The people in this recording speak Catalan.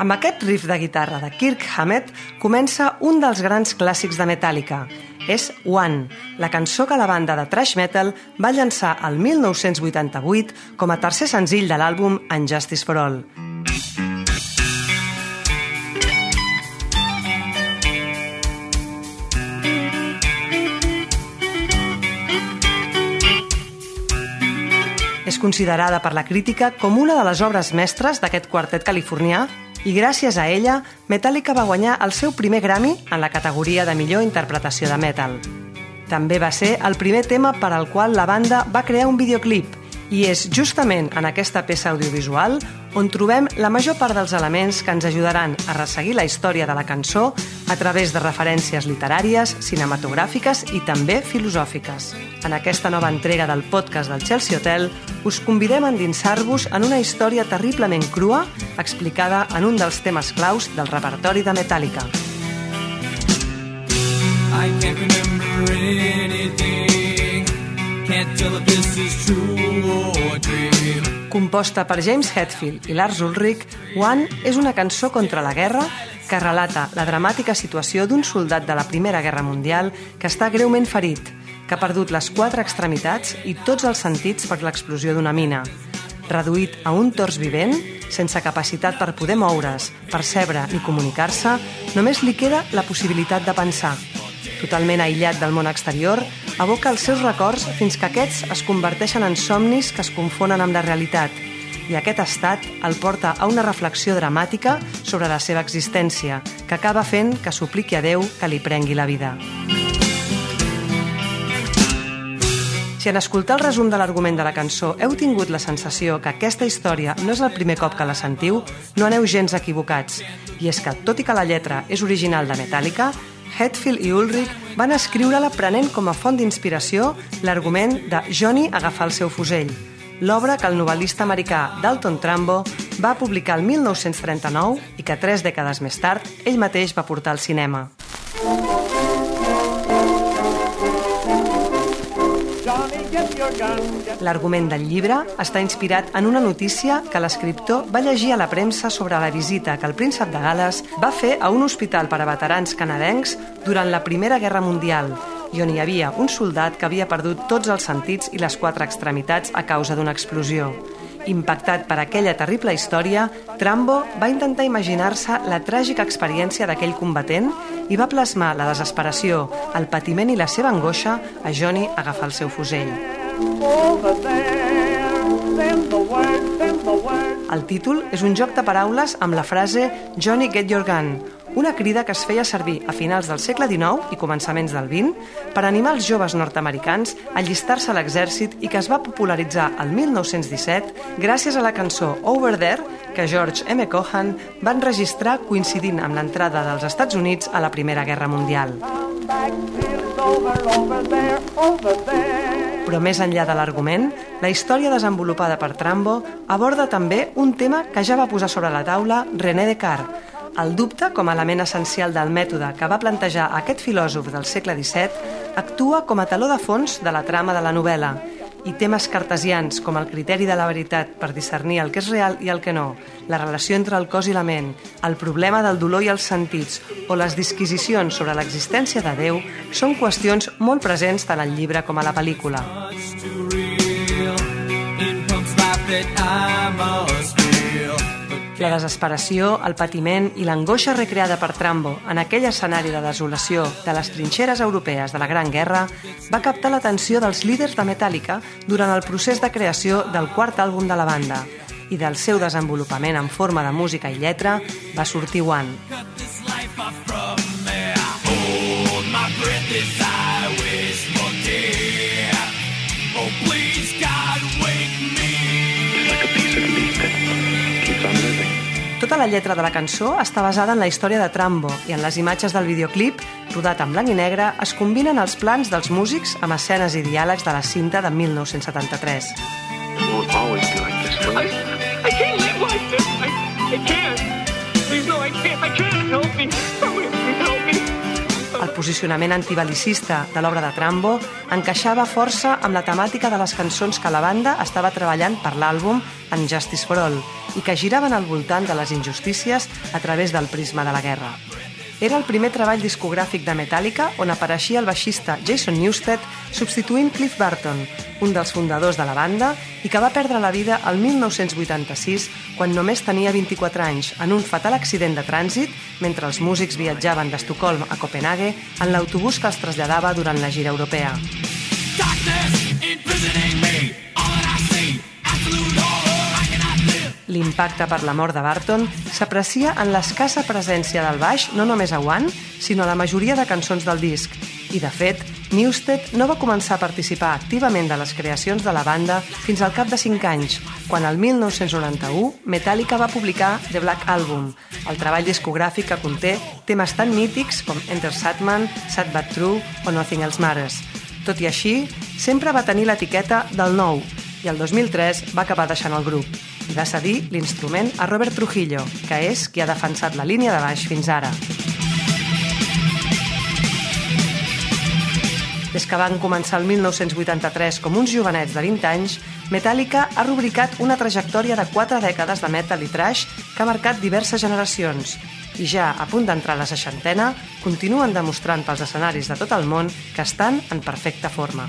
Amb aquest riff de guitarra de Kirk Hammett comença un dels grans clàssics de Metallica. És One, la cançó que la banda de thrash metal va llançar el 1988 com a tercer senzill de l'àlbum Unjustice for All. És considerada per la crítica com una de les obres mestres d'aquest quartet californià i gràcies a ella, Metallica va guanyar el seu primer Grammy en la categoria de millor interpretació de metal. També va ser el primer tema per al qual la banda va crear un videoclip i és justament en aquesta peça audiovisual on trobem la major part dels elements que ens ajudaran a resseguir la història de la cançó a través de referències literàries, cinematogràfiques i també filosòfiques. En aquesta nova entrega del podcast del Chelsea Hotel us convidem a endinsar-vos en una història terriblement crua explicada en un dels temes claus del repertori de Metallica. I can't remember anything. Can't tell if this is true or dream. Composta per James Hetfield i Lars Ulrich, One és una cançó contra la guerra que relata la dramàtica situació d'un soldat de la Primera Guerra Mundial que està greument ferit, que ha perdut les quatre extremitats i tots els sentits per l'explosió d'una mina. Reduït a un tors vivent, sense capacitat per poder moure's, percebre i comunicar-se, només li queda la possibilitat de pensar. Totalment aïllat del món exterior, aboca els seus records fins que aquests es converteixen en somnis que es confonen amb la realitat i aquest estat el porta a una reflexió dramàtica sobre la seva existència, que acaba fent que supliqui a Déu que li prengui la vida. Si en escoltar el resum de l'argument de la cançó heu tingut la sensació que aquesta història no és el primer cop que la sentiu, no aneu gens equivocats. I és que, tot i que la lletra és original de Metallica, Hetfield i Ulrich van escriure-la prenent com a font d'inspiració l'argument de Johnny agafar el seu fusell, l'obra que el novel·lista americà Dalton Trumbo va publicar el 1939 i que tres dècades més tard ell mateix va portar al cinema. L'argument del llibre està inspirat en una notícia que l'escriptor va llegir a la premsa sobre la visita que el príncep de Gales va fer a un hospital per a veterans canadencs durant la Primera Guerra Mundial i on hi havia un soldat que havia perdut tots els sentits i les quatre extremitats a causa d'una explosió. Impactat per aquella terrible història, Trambo va intentar imaginar-se la tràgica experiència d'aquell combatent i va plasmar la desesperació, el patiment i la seva angoixa a Johnny agafar el seu fusell. El títol és un joc de paraules amb la frase Johnny Get Your Gun, una crida que es feia servir a finals del segle XIX i començaments del XX per animar els joves nord-americans a llistar-se a l'exèrcit i que es va popularitzar el 1917 gràcies a la cançó Over There que George M. Cohan va enregistrar coincidint amb l'entrada dels Estats Units a la Primera Guerra Mundial. Però més enllà de l'argument, la història desenvolupada per Trambo aborda també un tema que ja va posar sobre la taula René Descartes, el dubte, com a element essencial del mètode que va plantejar aquest filòsof del segle XVII, actua com a taló de fons de la trama de la novel·la i temes cartesians com el criteri de la veritat per discernir el que és real i el que no, la relació entre el cos i la ment, el problema del dolor i els sentits o les disquisicions sobre l'existència de Déu són qüestions molt presents tant al llibre com a la pel·lícula. La desesperació, el patiment i l'angoixa recreada per Trambo en aquell escenari de desolació de les trinxeres europees de la Gran Guerra va captar l'atenció dels líders de Metallica durant el procés de creació del quart àlbum de la banda i del seu desenvolupament en forma de música i lletra va sortir One. breath is I Tota la lletra de la cançó està basada en la història de Trambo i en les imatges del videoclip, rodat en blanc i negre, es combinen els plans dels músics amb escenes i diàlegs de la cinta de 1973. It won't always be like this, will it? I, I can't live like this. I, I can't. Please, no, I can't. I can't. Help me. Posicionament antibalicista de l'obra de Trambo encaixava força amb la temàtica de les cançons que la banda estava treballant per l'àlbum Justice for All i que giraven al voltant de les injustícies a través del prisma de la guerra. Era el primer treball discogràfic de Metallica on apareixia el baixista Jason Newsted substituint Cliff Burton, un dels fundadors de la banda i que va perdre la vida el 1986 quan només tenia 24 anys en un fatal accident de trànsit mentre els músics viatjaven d'Estocolm a Copenhague en l'autobús que els traslladava durant la gira europea. L'impacte per la mort de Barton s'aprecia en l'escassa presència del baix no només a One, sinó a la majoria de cançons del disc. I, de fet, Newsted no va començar a participar activament de les creacions de la banda fins al cap de 5 anys, quan el 1991 Metallica va publicar The Black Album, el treball discogràfic que conté temes tan mítics com Enter Satman, Sad But True o Nothing Else Matters. Tot i així, sempre va tenir l'etiqueta del nou i el 2003 va acabar deixant el grup i va cedir l'instrument a Robert Trujillo, que és qui ha defensat la línia de baix fins ara. Des que van començar el 1983 com uns jovenets de 20 anys, Metallica ha rubricat una trajectòria de 4 dècades de metal i trash que ha marcat diverses generacions i ja a punt d'entrar a la seixantena, continuen demostrant pels escenaris de tot el món que estan en perfecta forma.